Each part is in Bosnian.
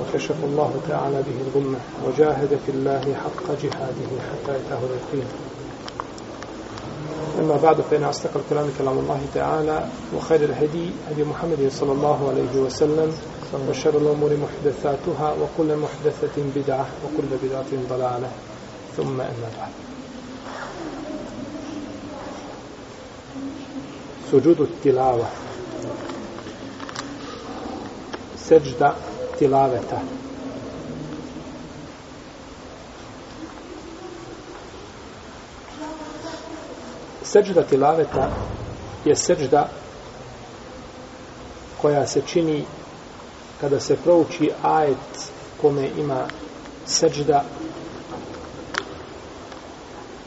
وكشف الله تعالى به الغمة وجاهد في الله حق جهاده حتى أتاه اليقين. أما بعد فإن أصدق الكلام كلام الله تعالى وخير الهدي هدي محمد صلى الله عليه وسلم وشر الأمور محدثاتها وكل محدثة بدعة وكل بدعة ضلالة. ثم أما بعد. سجود التلاوة. سجدة tilaveta. Seđda tilaveta je seđda koja se čini kada se prouči ajet kome ima seđda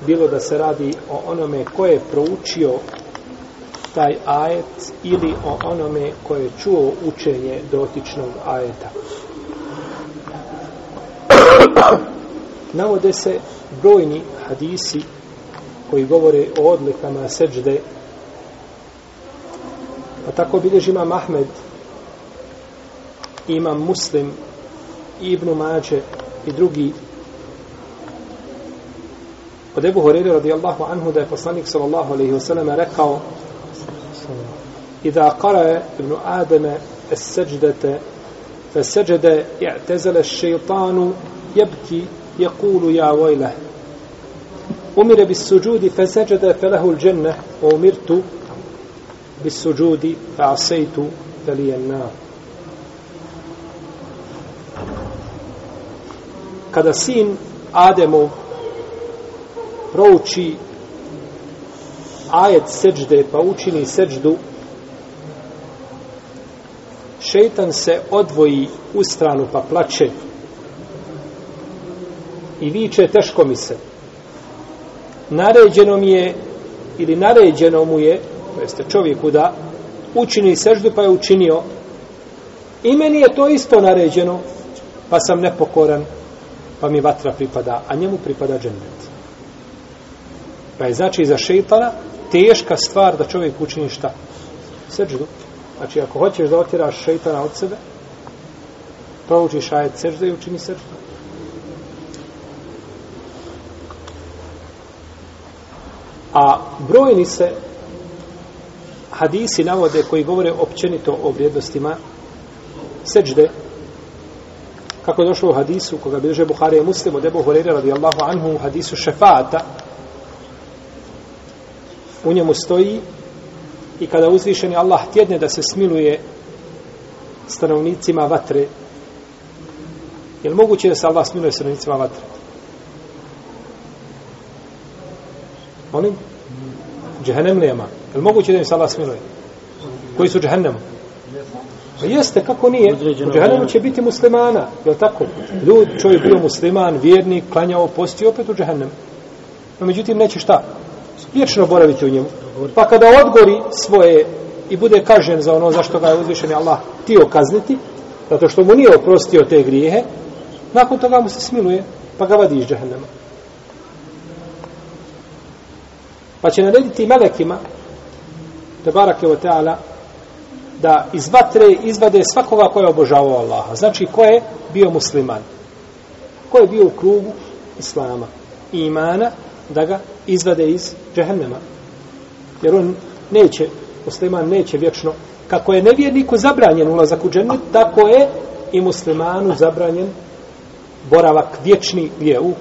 bilo da se radi o onome ko je proučio taj ajet ili o onome koje je čuo učenje dotičnog ajeta. Navode se brojni hadisi koji govore o odlikama seđde. Pa tako bilježi imam Ahmed, imam Muslim, Ibnu Mađe i drugi od Ebu Horeira radijallahu anhu da je poslanik sallallahu alaihi wasallam rekao إذا قرأ ابن آدم السجدة فسجد اعتزل الشيطان يبكي يقول يا ويله أمر بالسجود فسجد فله الجنة وأمرت بالسجود فعصيت فلي النار kada sin Ademov prouči ajet seđde pa učini seđdu šeitan se odvoji u stranu pa plače i viče teško mi se. Naređeno mi je ili naređeno mu je to jeste čovjeku da učini seždu pa je učinio. I meni je to isto naređeno pa sam nepokoran pa mi vatra pripada a njemu pripada džennet. Pa je znači za šeitana teška stvar da čovjek učini šta? Seždu. Znači, ako hoćeš da otjeraš šeitana od sebe, proučiš ajet sežda i učini sežda. A brojni se hadisi navode koji govore općenito o vrijednostima sežde, kako je došlo u hadisu koga bilže Buhari je muslim od Ebu Horeira radijallahu anhu u hadisu šefata u njemu stoji i kada uzvišeni Allah tjedne da se smiluje stanovnicima vatre, je li moguće da se Allah smiluje stanovnicima vatre? Molim? Džehennem nema. Je li moguće da im se Allah smiluje? Koji su džehennemu? Pa jeste, kako nije? U džehennemu će biti muslimana, je li tako? Ljud, čovjek bio musliman, vjernik, klanjao, postio, opet u džehennemu. No, međutim, neće šta? Vječno boraviti u njemu. Pa kada odgori svoje i bude kažen za ono zašto ga je uzvišen Allah tio kazniti, zato što mu nije oprostio te grijehe, nakon toga mu se smiluje, pa ga vadi iz džahnama. Pa će narediti melekima, te barake o teala, da iz vatre izvade svakoga koja je obožavao Allaha. Znači, ko je bio musliman? Ko je bio u krugu Islama i imana, da ga izvade iz džehennema. Jer on neće, musliman neće vječno, kako je nevjerniku zabranjen ulazak u džennet, tako je i muslimanu zabranjen boravak vječni je u,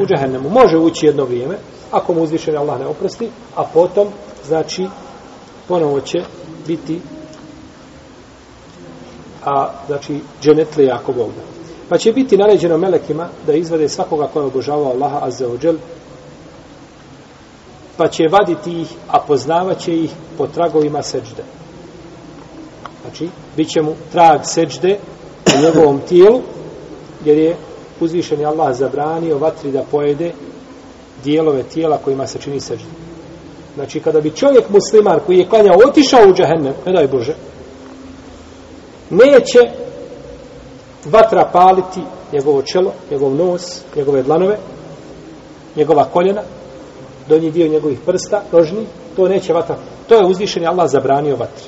u džehennemu. Može ući jedno vrijeme, ako mu uzvišen Allah ne oprosti, a potom, znači, ponovo će biti a znači dženetlije ako Bog da. Pa će biti naređeno melekima da izvade svakoga koja obožava Allaha azza wa džel pa će vaditi ih, a poznavaće ih po tragovima seđde. Znači, bit će mu trag seđde u njegovom tijelu jer je uzvišeni Allah zabranio vatri da pojede dijelove tijela kojima se čini seđde. Znači, kada bi čovjek musliman koji je klanjao otišao u džahennem, ne daj Bože, neće vatra paliti njegovo čelo, njegov nos, njegove dlanove, njegova koljena, donji dio njegovih prsta, nožni, to neće vatra. To je uzvišeni Allah zabranio vatri.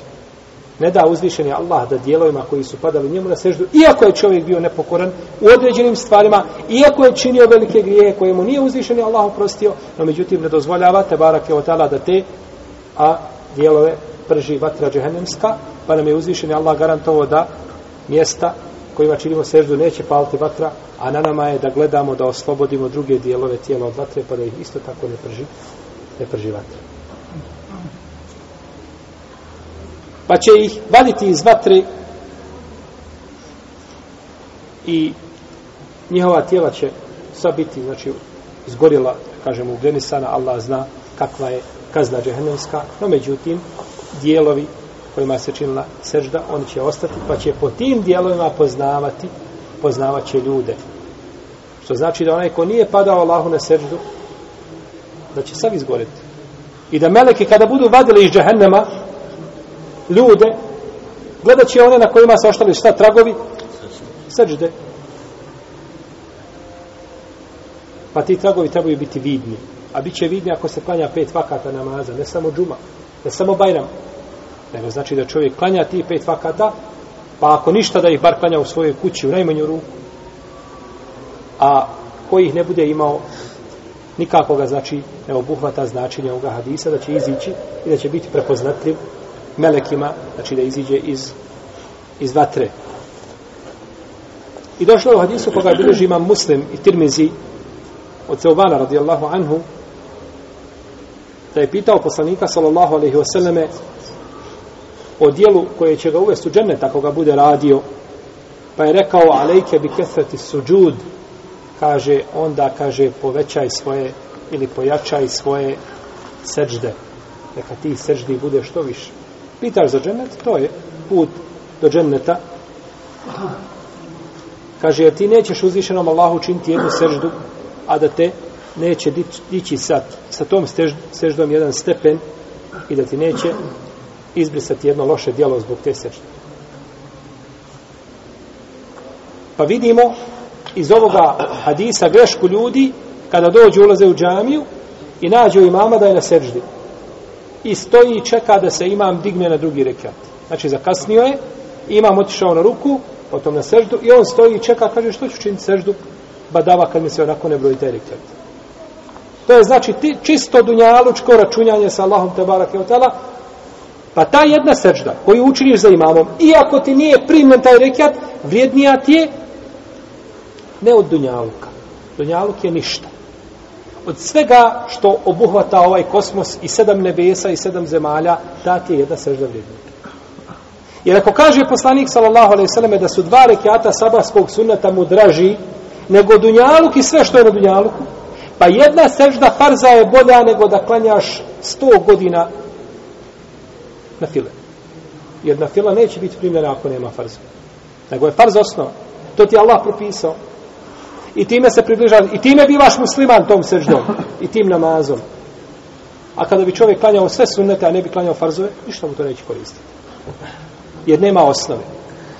Ne da uzvišeni Allah da dijelovima koji su padali njemu na seždu, iako je čovjek bio nepokoran u određenim stvarima, iako je činio velike grije koje mu nije uzvišeni Allah oprostio, no međutim ne dozvoljava te barake od da te a dijelove prži vatra džehennemska, pa nam je uzvišeni Allah garantovao da mjesta kojima činimo seždu neće paliti vatra, a na nama je da gledamo da oslobodimo druge dijelove tijela od vatre, pa da ih isto tako ne prži, ne prži vatra. Pa će ih vaditi iz vatre i njihova tijela će sva biti, znači, izgorila, kažemo, ugljenisana, Allah zna kakva je kazna džehennemska, no međutim, dijelovi kojima se činila sežda, oni će ostati, pa će po tim dijelovima poznavati, poznavat će ljude. Što znači da onaj ko nije padao Allahu na seždu, da će sav izgoriti. I da meleki kada budu vadili iz džehennema ljude, gledat će one na kojima se oštali šta tragovi? Sežde. Pa ti tragovi trebaju biti vidni. A bit će vidni ako se klanja pet vakata namaza, ne samo džuma, ne samo bajram, nego znači da čovjek klanja ti pet vakata, pa ako ništa da ih bar klanja u svojoj kući, u najmanju ruku, a koji ih ne bude imao nikako ga znači ne obuhvata značenje ovoga hadisa da će izići i da će biti prepoznatljiv melekima, znači da iziđe iz, iz vatre. I došlo je u hadisu koga bilježi imam muslim i tirmizi od Ceubana radijallahu anhu da je pitao poslanika sallallahu alaihi wasallame o dijelu koje će ga uvesti u džennet ako ga bude radio. Pa je rekao alejke bi kethrati suđud. Kaže onda kaže povećaj svoje ili pojačaj svoje seđde. neka ti seđdi bude što više. Pitaš za džennet? To je put do dženneta. Kaže jer ti nećeš uzvišenom Allahu činiti jednu seždu a da te neće dići sad, sa tom seždom jedan stepen i da ti neće izbrisati jedno loše dijelo zbog te sežde. Pa vidimo iz ovoga hadisa grešku ljudi kada dođu ulaze u džamiju i nađu imama da je na seždi. I stoji i čeka da se imam digne na drugi rekat. Znači zakasnio je, imam otišao na ruku, potom na seždu i on stoji i čeka, kaže što ću činiti seždu, badava kad mi se onako ne broji taj rekat. To je znači ti, čisto dunjalučko računjanje sa Allahom te barak i otala, Pa ta jedna sežda koju učiniš za imamom, iako ti nije primljen taj rekiat, vrijednija ti je ne od Dunjaluka. Dunjaluk je ništa. Od svega što obuhvata ovaj kosmos i sedam nebesa i sedam zemalja, ta ti je jedna sežda vrijednija. Jer ako kaže poslanik sallallahu alejhi ve selleme da su dva rekata sabahskog sunneta mu draži nego dunjaluk i sve što je na dunjaluku, pa jedna sežda farza je bolja nego da klanjaš 100 godina na file. Jer na fila neće biti primjena ako nema farza. Nego je farz osnova. To ti Allah propisao. I time se približa, i time bivaš musliman tom seždom. I tim namazom. A kada bi čovjek klanjao sve sunnete, a ne bi klanjao farzove, ništa mu to neće koristiti. Jer nema osnove.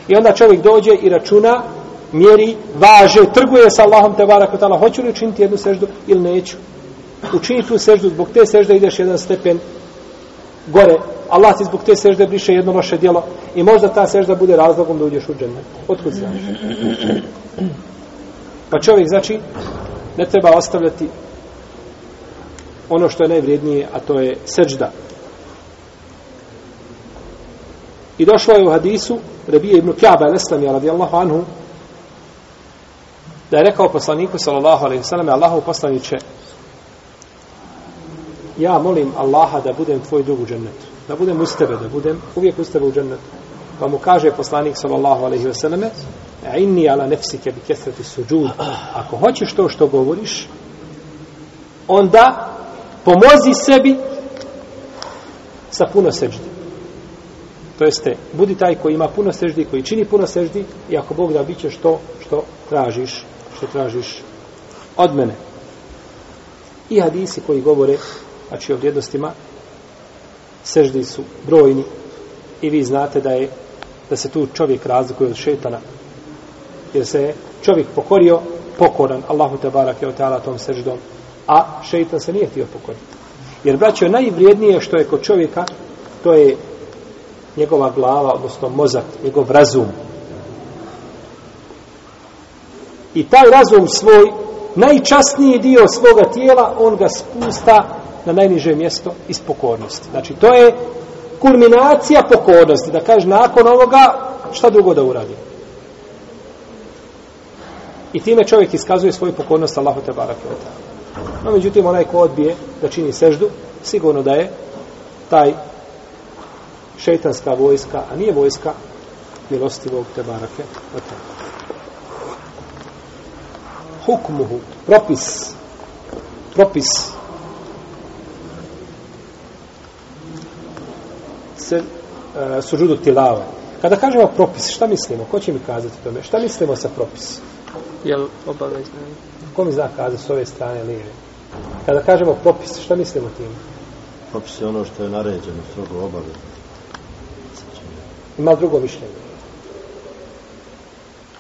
I onda čovjek dođe i računa, mjeri, važe, trguje sa Allahom te barak hoću li učiniti jednu seždu ili neću. Učini tu seždu, zbog te sežde ideš jedan stepen gore, Allah ti zbog te sežde briše jedno loše djelo i možda ta sežda bude razlogom da uđeš u džennet. Otkud znaš? Pa čovjek, znači, ne treba ostavljati ono što je najvrijednije, a to je sežda. I došlo je u hadisu Rebije ibn Kjaba al-Islami radijallahu anhu da je rekao poslaniku sallallahu alaihi sallam Allahu poslaniće ja molim Allaha da budem tvoj drug u džennetu. Da budem uz tebe, da budem uvijek uz tebe u džennetu. Pa mu kaže poslanik sallallahu alaihi wa sallame inni ala nefsike bi kesreti suđud. Ako hoćeš to što govoriš, onda pomozi sebi sa puno seđde. to jeste, budi taj koji ima puno seždi, koji čini puno seždi i ako Bog da bit ćeš to što tražiš, što tražiš od mene. I hadisi koji govore, znači o vrijednostima, seždi su brojni i vi znate da je da se tu čovjek razlikuje od šetana jer se je čovjek pokorio pokoran. Allahu te barake od ta'ala tom seždom. A šeitan se nije htio pokoriti. Jer braćo najvrijednije što je kod čovjeka to je njegova glava odnosno mozak, njegov razum. I taj razum svoj najčasniji dio svoga tijela on ga spusta na najniže mjesto iz pokornosti. Znači to je kulminacija pokornosti da kaže nakon ovoga šta drugo da uradi? I time čovjek iskazuje svoju pokornost Allahu te barake No, međutim, onaj ko odbije da čini seždu, sigurno da je taj šeitanska vojska, a nije vojska milostivog te barake Hukmuhu, propis, propis se uh, sužudu tilava. Kada kažemo propis, šta mislimo? Ko će mi kazati tome? Šta mislimo sa propisom? Je li obavezno? Ko mi zna kada s ove strane lijeve? Kada kažemo propis, šta mislimo tim? Propis je ono što je naređeno, strogo obavezno. Ima drugo mišljenje?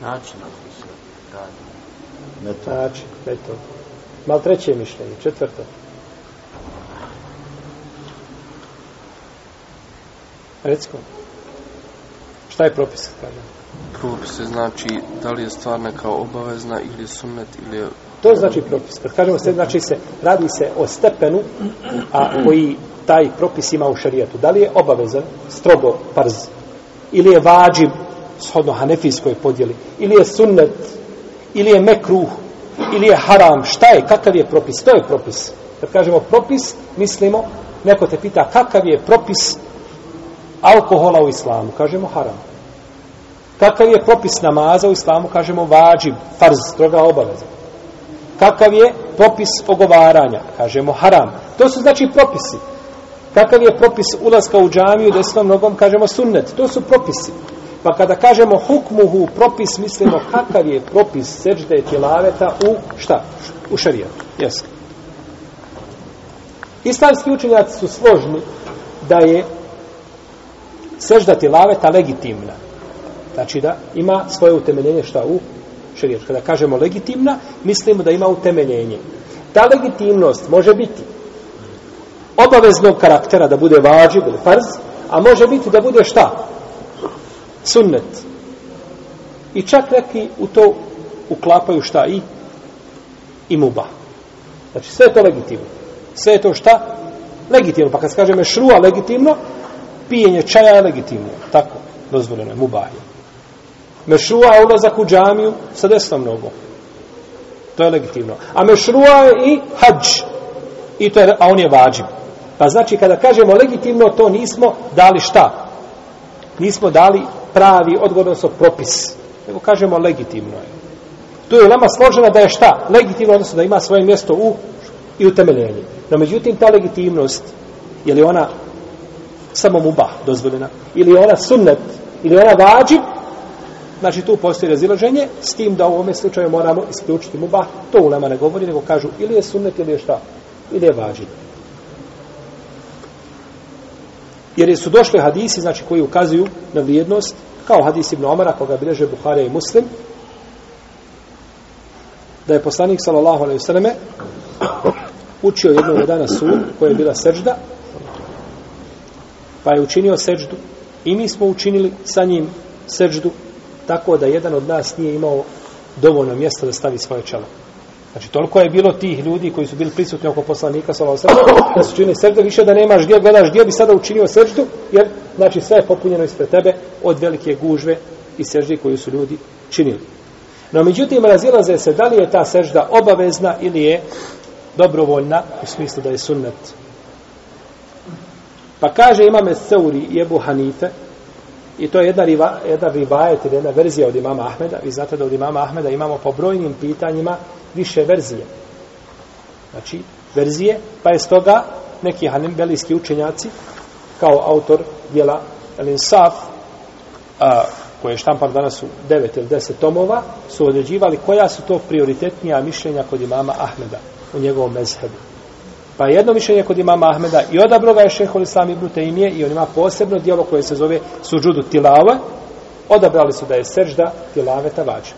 Način na koji se radi. Metod. Način, metod. Ima treće mišljenje, četvrto? Recimo. Šta je propis, kažem? propise znači da li je stvar neka obavezna ili sunnet ili je... To je znači propis. Kad kažemo se, znači se, radi se o stepenu a koji taj propis ima u šarijetu. Da li je obavezan, strogo, parz, ili je vađib, shodno hanefijskoj podjeli, ili je sunnet, ili je mekruh, ili je haram, šta je, kakav je propis? To je propis. Kad kažemo propis, mislimo, neko te pita kakav je propis alkohola u islamu. Kažemo haram. Kakav je propis namaza u islamu, kažemo vađib, farz, stroga obaveza. Kakav je propis ogovaranja, kažemo haram. To su znači propisi. Kakav je propis ulaska u džamiju desnom nogom, kažemo sunnet. To su propisi. Pa kada kažemo hukmuhu propis, mislimo kakav je propis seđde tilaveta u šta? U šarijatu. Jesu. Islamski učenjaci su složni da je sežda tilaveta legitimna. Znači da ima svoje utemeljenje šta u šarijetu. Kada kažemo legitimna, mislimo da ima utemeljenje. Ta legitimnost može biti obaveznog karaktera da bude vađib ili farz, a može biti da bude šta? Sunnet. I čak neki u to uklapaju šta i i muba. Znači sve je to legitimno. Sve je to šta? Legitimno. Pa kad se kaže mešrua legitimno, pijenje čaja je legitimno. Tako, dozvoljeno je, mubah je. Mešrua je ulazak u džamiju sa desnom nogom. To je legitimno. A mešrua je i hađ. I to je, a on je vađib. Pa znači kada kažemo legitimno, to nismo dali šta? Nismo dali pravi odgovor, propis. Nego kažemo legitimno je. Tu je nama složena da je šta? Legitimno, odnosno da ima svoje mjesto u i utemeljenje. No međutim, ta legitimnost, je li ona samo mubah dozvoljena? Ili je ona sunnet? Ili je ona vađib? Znači tu postoji razilaženje s tim da u ovome slučaju moramo isključiti muba. To u ne govori, nego kažu ili je sunnet ili je šta? Ili je vađi. Jer su došli hadisi, znači koji ukazuju na vrijednost, kao hadis Ibn Omara, koga bileže Buhare i Muslim, da je poslanik sallallahu alaihi selleme učio jednog dana sur koja je bila sežda pa je učinio seđdu i mi smo učinili sa njim seđdu tako da jedan od nas nije imao dovoljno mjesta da stavi svoje čelo. Znači, toliko je bilo tih ljudi koji su bili prisutni oko poslanika, da su činili srđu, više da nemaš gdje, gledaš gdje bi sada učinio srđu, jer, znači, sve je popunjeno ispred tebe od velike gužve i srđi koju su ljudi činili. No, međutim, razilaze se da li je ta sežda obavezna ili je dobrovoljna, u smislu da je sunnet. Pa kaže imame Seuri i Ebu Hanife, I to je jedna, riva, jedna rivajet ili jedna verzija od imama Ahmeda. Vi znate da od imama Ahmeda imamo po brojnim pitanjima više verzije. Znači, verzije, pa je stoga neki hanembelijski učenjaci, kao autor dijela El Saf, a, koje je štampan danas u 9 ili 10 tomova, su određivali koja su to prioritetnija mišljenja kod imama Ahmeda u njegovom mezhebu. Pa jedno mišljenje kod imama Ahmeda i odabro ga je šehol Islam ibn Taymije i on ima posebno dijelo koje se zove suđudu tilave. Odabrali su da je sežda tilaveta tavađa.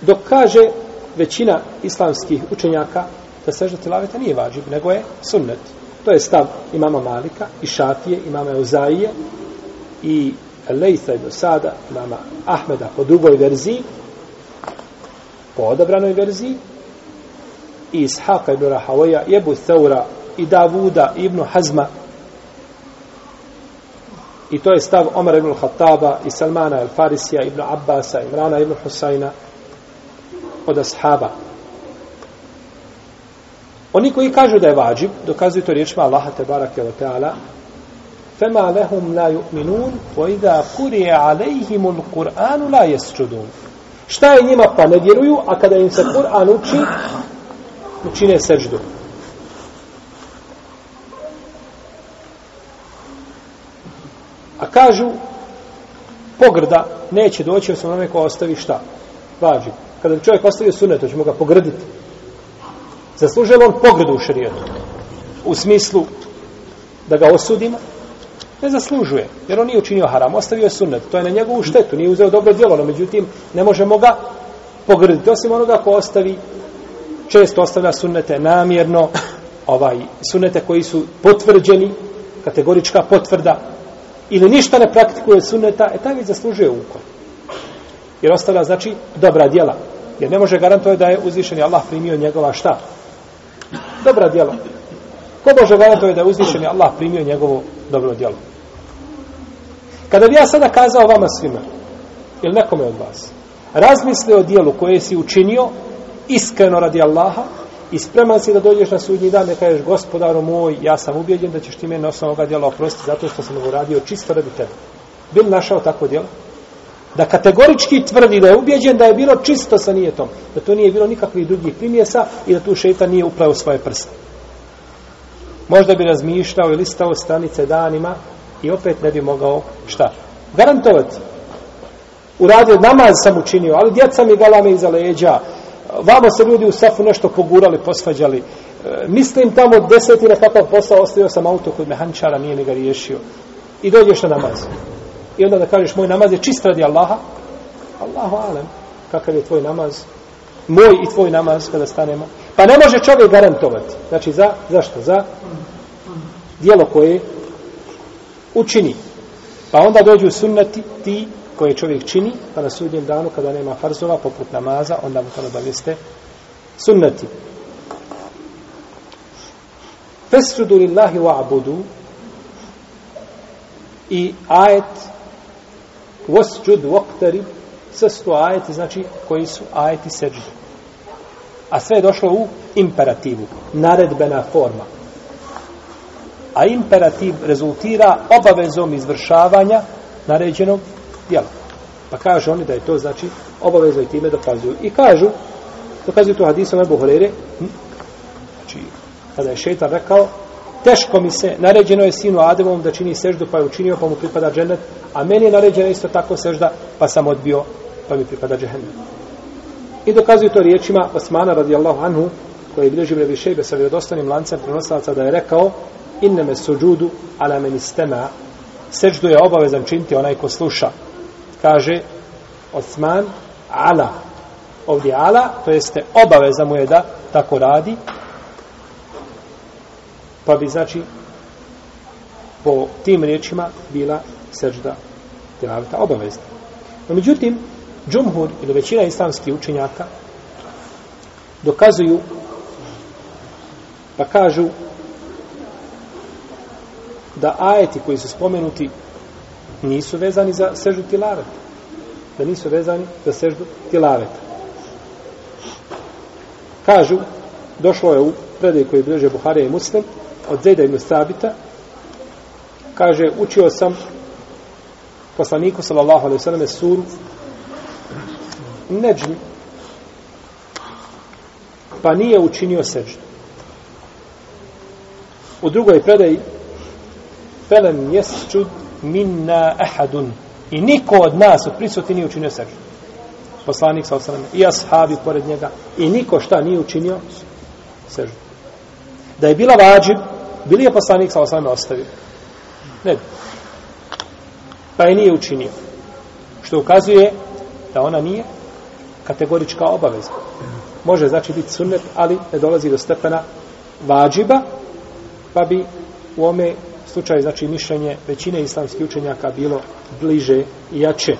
Dok kaže većina islamskih učenjaka da sežda tilaveta nije vađib, nego je sunnet. To je stav imama Malika i Šafije, imama Euzaije i Lejsa ibn Sada, imama Ahmeda po drugoj verziji, po odabranoj verziji, i Ishaqa ibn Rahavoja, i Ebu Thaura, i Davuda, i Ibn Hazma, i to je stav Omar ibn Khattaba, i Salmana il Farisija, Ibn Abbasa, Imrana ibn Husayna, od ashaba. Oni koji kažu da je vađib, dokazuju to riječima Allaha te barake wa ta'ala, فَمَا لَهُمْ لَا يُؤْمِنُونَ وَإِذَا قُرِيَ عَلَيْهِمُ الْقُرْآنُ لَا يَسْجُدُونَ Šta je njima pa ne vjeruju, a kada im se Kur'an uči, učine seždu. A kažu, pogrda neće doći osim onome ko ostavi šta? Važi. Kada bi čovjek ostavio sunet, to ćemo ga pogrditi. Zaslužuje on pogrdu u šarijetu? U smislu da ga osudimo? Ne zaslužuje, jer on nije učinio haram, ostavio je sunnet. To je na njegovu štetu, nije uzeo dobro djelo, no međutim, ne možemo ga pogrditi. Osim onoga ko ostavi, često ostavlja sunnete namjerno, ovaj, sunnete koji su potvrđeni, kategorička potvrda, ili ništa ne praktikuje sunneta, e taj već zaslužuje ukon. Jer ostavlja, znači, dobra djela. Jer ne može garantovati da je uzvišeni Allah primio njegova šta? Dobra djela. Ko može garantovati da je uzvišeni Allah primio njegovo dobro djelo? Kada bi ja sada kazao vama svima, ili nekome od vas, razmisli o dijelu koje si učinio iskreno radi Allaha i spreman si da dođeš na sudnji dan da kažeš gospodaru moj, ja sam ubijeđen da ćeš ti meni na osnovu ovoga dijela oprostiti zato što sam ovo radio čisto radi tebe. Bil našao tako dijelo? Da kategorički tvrdi da je ubijeđen da je bilo čisto sa nijetom, da to nije bilo nikakvih drugih primjesa i da tu šeitan nije upravo svoje prste. Možda bi razmišljao i listao stranice danima i opet ne bi mogao šta? Garantovati. Uradio namaz sam učinio, ali djeca mi galame iza leđa. Vamo se ljudi u safu nešto pogurali, posvađali. E, mislim tamo desetine kakav posao, ostavio sam auto kod mehančara, nije mi ga riješio. I dođeš na namaz. I onda da kažeš, moj namaz je čist radi Allaha. Allahu alem, kakav je tvoj namaz? Moj i tvoj namaz kada stanemo. Pa ne može čovjek garantovati. Znači, za, zašto? Za dijelo koje učini. Pa onda dođu sunnati ti koje čovjek čini, pa na sudnjem danu kada nema farzova, poput namaza, onda mu to obavijeste sunnati. Fesrudu lillahi wa abudu i ajet wasjud waqtari sve su ajeti, znači koji su ajeti seđu. A sve je došlo u imperativu, naredbena forma a imperativ rezultira obavezom izvršavanja naređenog djela. Pa kaže oni da je to znači obavezno i time dokazuju. I kažu, dokazuju to hadisom Ebu Horeire, hm, znači, kada je šetan rekao, teško mi se, naređeno je sinu Ademovom da čini seždu, pa je učinio, pa mu pripada džennet, a meni je naređeno isto tako sežda, pa sam odbio, pa mi pripada džennet. I dokazuju to riječima Osmana radijallahu anhu, koji je bilježio Rebi Šejbe sa vjerodostanim lancem prenosilaca da je rekao, inneme suđudu ala meni stema seđdu je obavezan činiti onaj ko sluša. Kaže Osman ala. Ovdje ala to jeste obaveza mu je da tako radi. Pa bi znači po tim riječima bila seđda tilaveta obavezna. No međutim džumhur ili većina islamskih učenjaka dokazuju pa kažu da ajeti koji su spomenuti nisu vezani za seždu tilaveta. Da nisu vezani za seždu tilaveta. Kažu, došlo je u predaj koji bliže Buharija i Muslim, od Zejda ibn Sabita, kaže, učio sam poslaniku, sallallahu alaihi sallam, suru Neđm, pa nije učinio seždu. U drugoj predaji Felem jesčud minna ahadun. I niko od nas, od prisutni, nije učinio seždu. Poslanik sa osaname. I ashabi pored njega. I niko šta nije učinio seždu. Da je bila vađib, bili je poslanik sa osaname ostavio. Ne bi. Pa je nije učinio. Što ukazuje da ona nije kategorička obaveza. Može znači biti sunnet, ali ne dolazi do stepena vađiba, pa bi u ome slučaju, znači mišljenje većine islamskih učenjaka bilo bliže i jače.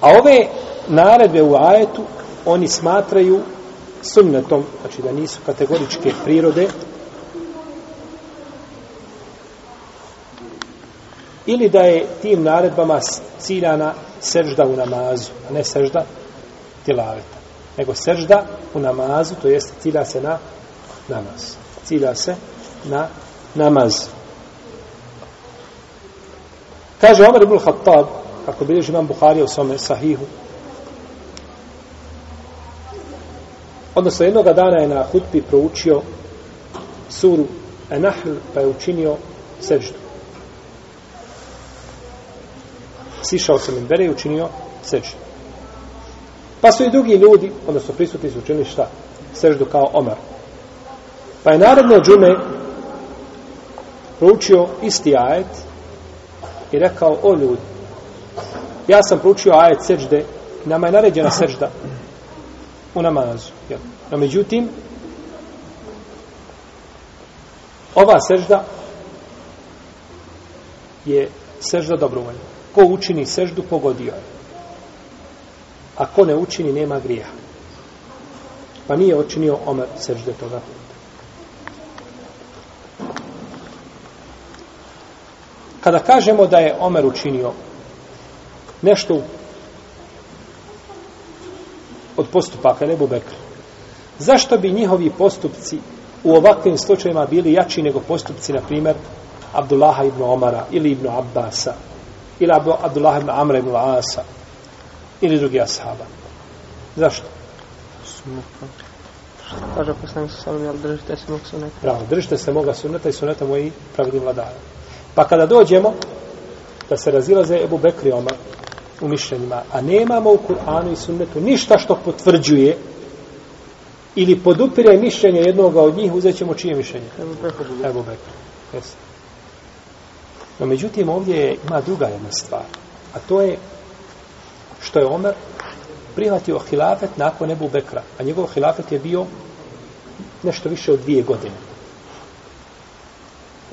A ove naredbe u ajetu oni smatraju sunnetom, znači da nisu kategoričke prirode, ili da je tim naredbama ciljana sežda u namazu, a ne sežda tilaveta. Nego sežda u namazu, to jest cilja se na namaz. Cilja se na namaz. Kaže Omer ibn Khattab, kako bilježi imam Buhari u svome sahihu, odnosno jednoga dana je na hutbi proučio suru Enahl, pa je učinio seždu. sišao se minbere i učinio seždu. Pa su i drugi ljudi, odnosno prisutni su učinili šta? Seždu kao Omar. Pa je naredno džume proučio isti ajet i rekao, o ljudi, ja sam proučio ajet sežde, nama je naređena sežda u namazu. Jel? No međutim, ova sežda je sežda dobrovoljna ko učini seždu, pogodio je. A ko ne učini, nema grija. Pa nije učinio Omer sežde toga puta. Kada kažemo da je Omer učinio nešto od postupaka Nebu Bekra, zašto bi njihovi postupci u ovakvim slučajima bili jači nego postupci, na primjer, Abdullaha ibn Omara ili ibn Abbasa ili Abdullah ibn Amra ibn Asa ili drugi ashaba. Zašto? Kaže poslanik sa sallam, jel držite se mog suneta? Pravo, držite se moga suneta i suneta moji pravilni vladara. Pa kada dođemo da se razilaze Ebu Bekri Omar u mišljenjima, a nemamo u Kur'anu i sunnetu ništa što potvrđuje ili podupire mišljenje jednoga od njih, uzet ćemo čije mišljenje? Ebu Bekri. Ebu Bekri. Jesi. No, međutim, ovdje je, ima druga jedna stvar. A to je što je Omer prihvatio hilafet nakon Ebu Bekra. A njegov hilafet je bio nešto više od dvije godine.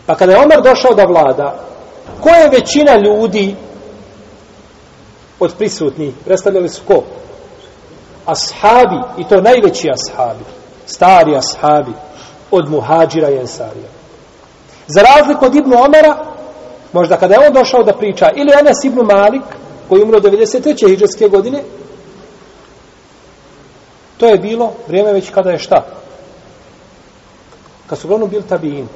Pa kada je Omer došao da vlada, ko je većina ljudi od prisutnih? Predstavljali su ko? Ashabi, i to najveći ashabi, stari ashabi, od muhađira i ensarija. Za razliku od Ibnu Omera, Možda kada je on došao da priča, ili Anas Ibnu Malik, koji umro 93. hijđarske godine, to je bilo vrijeme već kada je šta? Kad su uglavnom bili tabijini.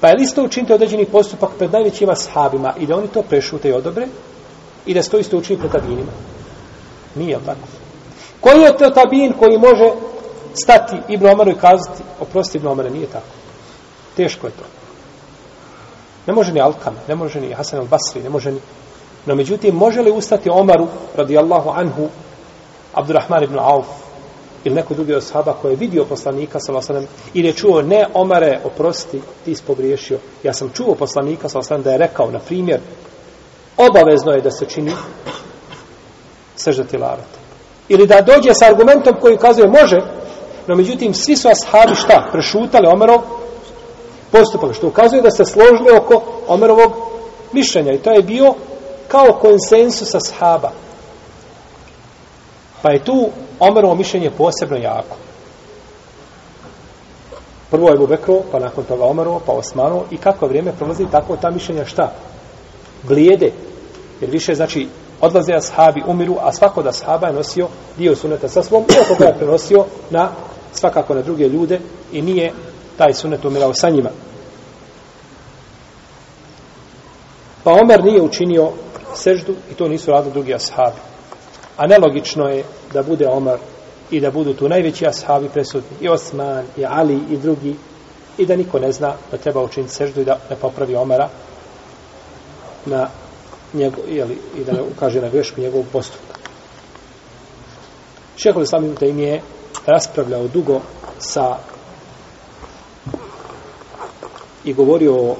Pa je li isto učinite određeni postupak pred najvećima sahabima i da oni to prešute i odobre i da se to isto učini pred tabijinima? Nije tako. Koji je to tabijin koji može stati Ibn Omaru i kazati, oprosti Ibn Omara, nije tako. Teško je to. Ne može ni Alkam, ne može ni Hasan al-Basri, ne može ni... No, međutim, može li ustati Omaru, radijallahu anhu, Abdurrahman ibn Auf, ili neko drugi od sahaba koji je vidio poslanika, sallam, ili je čuo, ne, Omare, oprosti, ti si pogriješio. Ja sam čuo poslanika, sallam, da je rekao, na primjer, obavezno je da se čini seždati lavet. Ili da dođe sa argumentom koji ukazuje, može, no, međutim, svi su ashabi šta? Prešutali Omerov postupak, što ukazuje da se složili oko Omerovog mišljenja. I to je bio kao konsensus ashaba. Pa je tu Omerovo mišljenje posebno jako. Prvo je Bubekro, pa nakon toga Omerovo, pa Osmanovo. I kako vrijeme prolazi, tako ta mišljenja šta? Blijede. Jer više, znači, odlaze ashabi, umiru, a svako da ashaba je nosio dio suneta sa svom, iako ga je prenosio na, svakako na druge ljude i nije taj sunet umirao sa njima. Pa Omer nije učinio seždu i to nisu radili drugi ashabi. A nelogično je da bude Omar i da budu tu najveći ashabi presudni, i Osman, i Ali, i drugi, i da niko ne zna da treba učiniti seždu i da ne popravi Omara na njegov, jeli, i da ne ukaže na grešku njegovog postupka. Šehol Islam Ibn im je raspravljao dugo sa i govorio o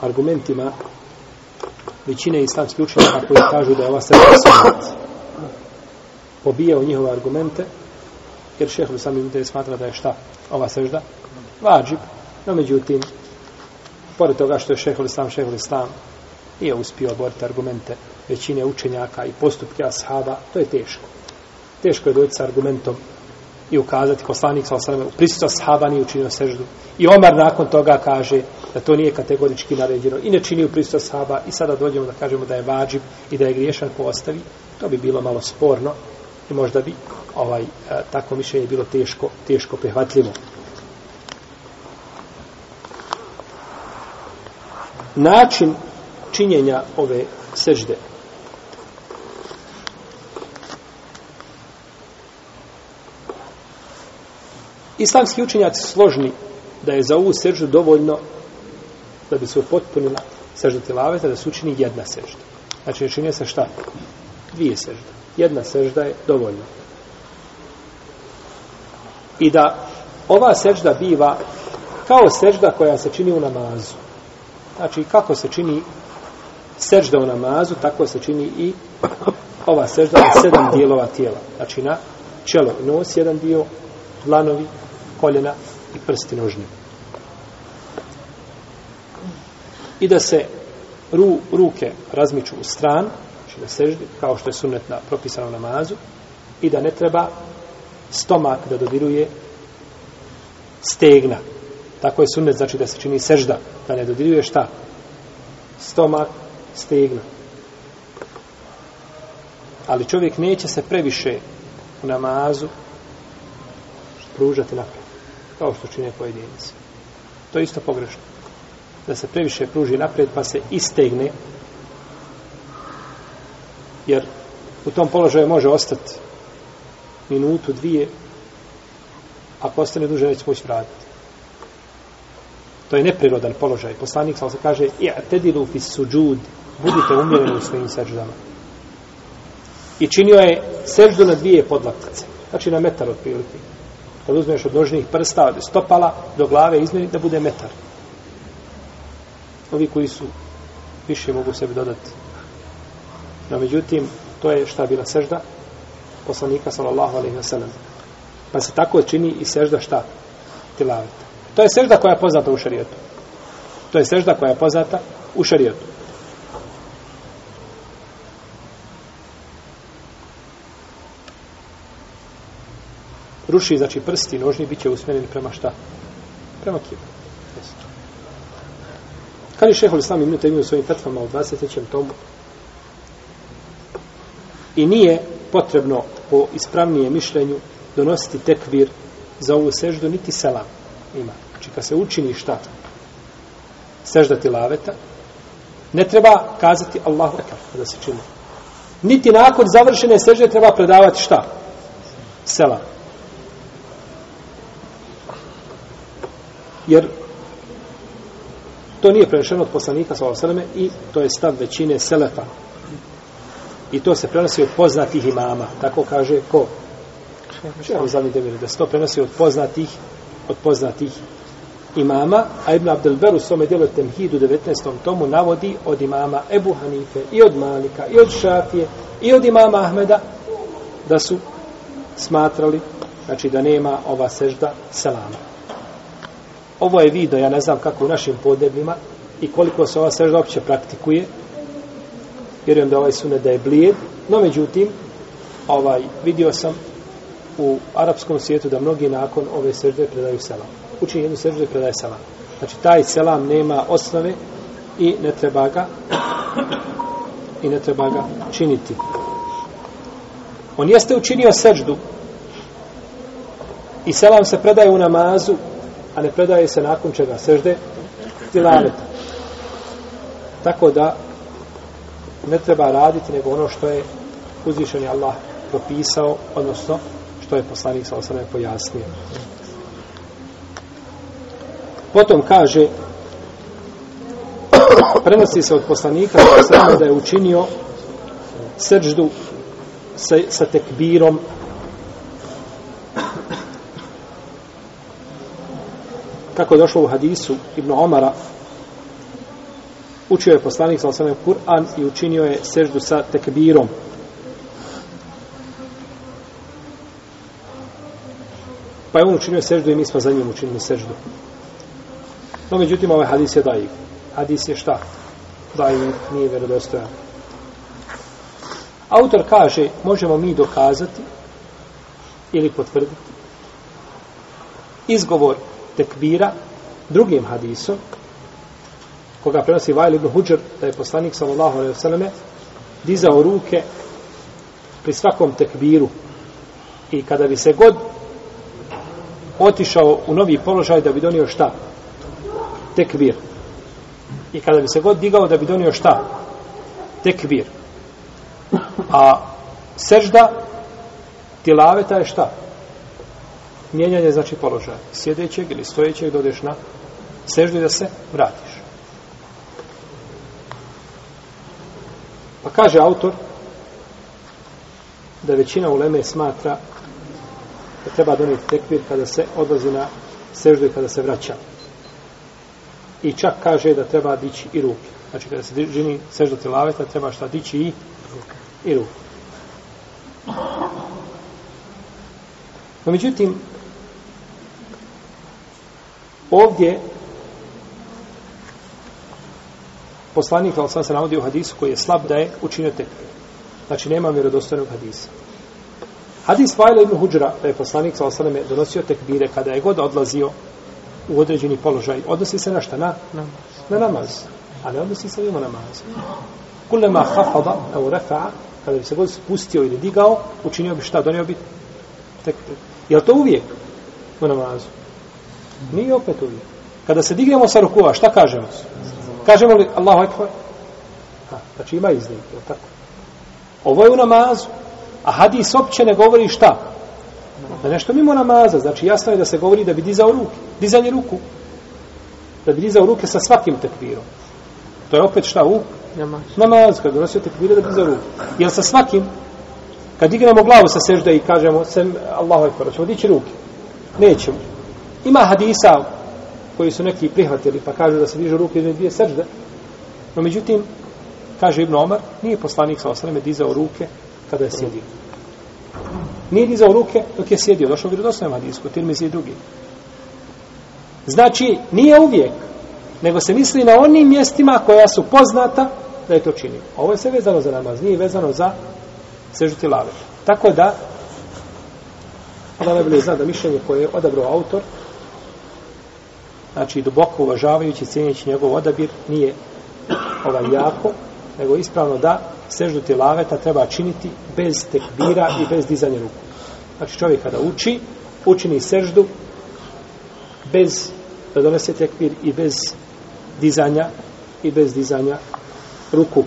argumentima većine islamskih učenjaka koji kažu da je ova sreda sunat. Pobijao njihove argumente, jer šehol Islam Ibn Taym smatra da je šta ova sežda? Vađib. No, međutim, pored toga što je šehol Islam, šehol Islam, nije uspio oboriti argumente većine učenjaka i postupke ashaba, to je teško. Teško je doći sa argumentom i ukazati poslanik sa osrame, u sahaba nije učinio seždu. I Omar nakon toga kaže da to nije kategorički naređeno i ne čini u prisutu sahaba i sada dođemo da kažemo da je vađib i da je griješan po ostavi, to bi bilo malo sporno i možda bi ovaj, e, tako mišljenje bilo teško, teško prihvatljivo. Način činjenja ove sežde. Islamski učenjaci složni da je za ovu seždu dovoljno da bi se upotpunila sežda tilaveta, da se učini jedna sežda. Znači, čini se šta? Dvije sežde. Jedna sežda je dovoljna. I da ova sežda biva kao sežda koja se čini u namazu. Znači, kako se čini sežda u namazu, tako se čini i ova sežda na sedam dijelova tijela. Znači na čelo nos jedan dio, dlanovi, koljena i prsti nožni. I da se ru, ruke razmiču u stran, znači da seždi, kao što je sunnet na, u namazu, i da ne treba stomak da dodiruje stegna. Tako je sunnet, znači da se čini sežda, da ne dodiruje šta? Stomak stegna. Ali čovjek neće se previše u namazu pružati naprijed, kao što čine pojedinci. To je isto pogrešno. Da se previše pruži naprijed pa se istegne, jer u tom položaju može ostati minutu, dvije, ako ostane duže, neće moći vratiti. To je neprirodan položaj. Poslanik sa se kaže, i'tedilu fi suđud, budite umjereni u svojim seždama. I činio je seždu na dvije podlaktice. Znači na metar od prilike. Kad uzmeš od nožnih prsta, od stopala do glave, izmjeni da bude metar. Ovi koji su više mogu sebi dodati. No, međutim, to je šta bila sežda poslanika, sallallahu alaihi wa sallam. Pa se tako čini i sežda šta? Tilaveta. To je sežda koja je poznata u šarijetu. To je sežda koja je poznata u šarijetu. Ruši, znači prsti nožni, bit će usmjereni prema šta? Prema kibli. Kad je šehol islam imenu tegnu svojim fetvama u 23. tomu i nije potrebno po ispravnije mišljenju donositi tekvir za ovu seždu, niti selam ima. Znači, kad se učini šta? Sežda tilaveta, ne treba kazati Allahu Ekber da se čini. Niti nakon završene sežde treba predavati šta? Selam. Jer to nije prenešeno od poslanika sa osaleme i to je stav većine selefa. I to se prenosi od poznatih imama. Tako kaže ko? Šehr Zalmi Demir. Da se to prenosi od poznatih od poznatih imama a Ibn Abdelberu u svome dijelu Temhidu 19. tomu navodi od imama Ebu Hanife i od Malika i od Šafije i od imama Ahmeda da su smatrali znači da nema ova sežda selama ovo je video, ja ne znam kako u našim podnebljima i koliko se ova sežda opće praktikuje. Vjerujem da ovaj sunet da je blijed, no međutim, ovaj, vidio sam u arapskom svijetu da mnogi nakon ove sežde predaju selam. Učini jednu seždu i predaje selam. Znači, taj selam nema osnove i ne treba ga i ne treba ga činiti. On jeste učinio seždu i selam se predaje u namazu a ne predaje se nakon čega sežde tilaveta. Tako da ne treba raditi nego ono što je uzvišeni Allah propisao, odnosno što je poslanik sa osrame pojasnio. Potom kaže prenosi se od poslanika sa da je učinio seđdu sa, sa tekbirom kako je došlo u hadisu Ibn Omara učio je poslanik sa osrame Kur'an i učinio je seždu sa tekbirom Pa je on učinio seždu i mi smo za njim učinili seždu. No, međutim, ovaj hadis je dajiv. Hadis je šta? Dajiv, nije vjerodostojan. Autor kaže, možemo mi dokazati ili potvrditi izgovor tekbira drugim hadisom koga prenosi Vajl ibn Huđer da je poslanik sallallahu alaihi vseleme dizao ruke pri svakom tekbiru i kada bi se god otišao u novi položaj da bi donio šta? Tekbir. I kada bi se god digao da bi donio šta? Tekbir. A sežda tilaveta je šta? Mijenjanje znači položaja. Sjedećeg ili stojećeg dodeš na seždu da se vratiš. Pa kaže autor da većina uleme smatra da treba donijeti tekbir kada se odlazi na seždu i kada se vraća. I čak kaže da treba dići i ruke. Znači kada se žini sežda tilaveta, treba šta dići i, i ruke. No međutim, ovdje poslanik, ali sam se navodio u hadisu koji je slab da je učinio tekbir. Znači nema vjerodostojnog hadisa. Hadis Vajla ibn Huđra, da je poslanik sa osaname donosio tekbire kada je god odlazio u određeni položaj, odnosi se na šta? Na, na namaz. A ne odnosi se mimo namaz. Kulema hafada, evo refa'a, kada bi se god spustio ili digao, učinio bi šta? Donio bi tekbir. Je li to uvijek u namazu? Nije opet uvijek. Kada se dignemo sa rukova, šta kažemo? Kažemo li Allahu ekvar? Ha, znači ima iznimke, tako? Ovo je u namazu. A hadis opće ne govori šta? Da nešto mimo namaza. Znači jasno je da se govori da bi dizao ruke. Dizanje ruku. Da bi dizao ruke sa svakim tekvirom. To je opet šta u? Namaz. Namaz. Kad donosio tekvire da bi dizao ruke. Jel sa svakim? Kad dignemo glavu sa sežde i kažemo sem Allahu ekber, ćemo dići ruke. Nećemo. Ima hadisa koji su neki prihvatili pa kažu da se dižu ruke između dvije sežde. No međutim, kaže Ibn Omar, nije poslanik sa osreme dizao ruke kada je sjedio. Nije dizao ruke dok je sjedio. Došao u vjerodostavnom hadisku, tirmizi i drugi. Znači, nije uvijek, nego se misli na onim mjestima koja su poznata da je to čini. Ovo je sve vezano za namaz, nije vezano za sežuti lave. Tako da, Allah najbolje zna da mišljenje koje je odabrao autor, znači duboko uvažavajući, cijenjeći njegov odabir, nije ovaj jako, nego ispravno da seždu tilaveta treba činiti bez tekbira i bez dizanja ruku. Znači čovjek kada uči, učini seždu bez da donese tekbir i bez dizanja i bez dizanja ruku.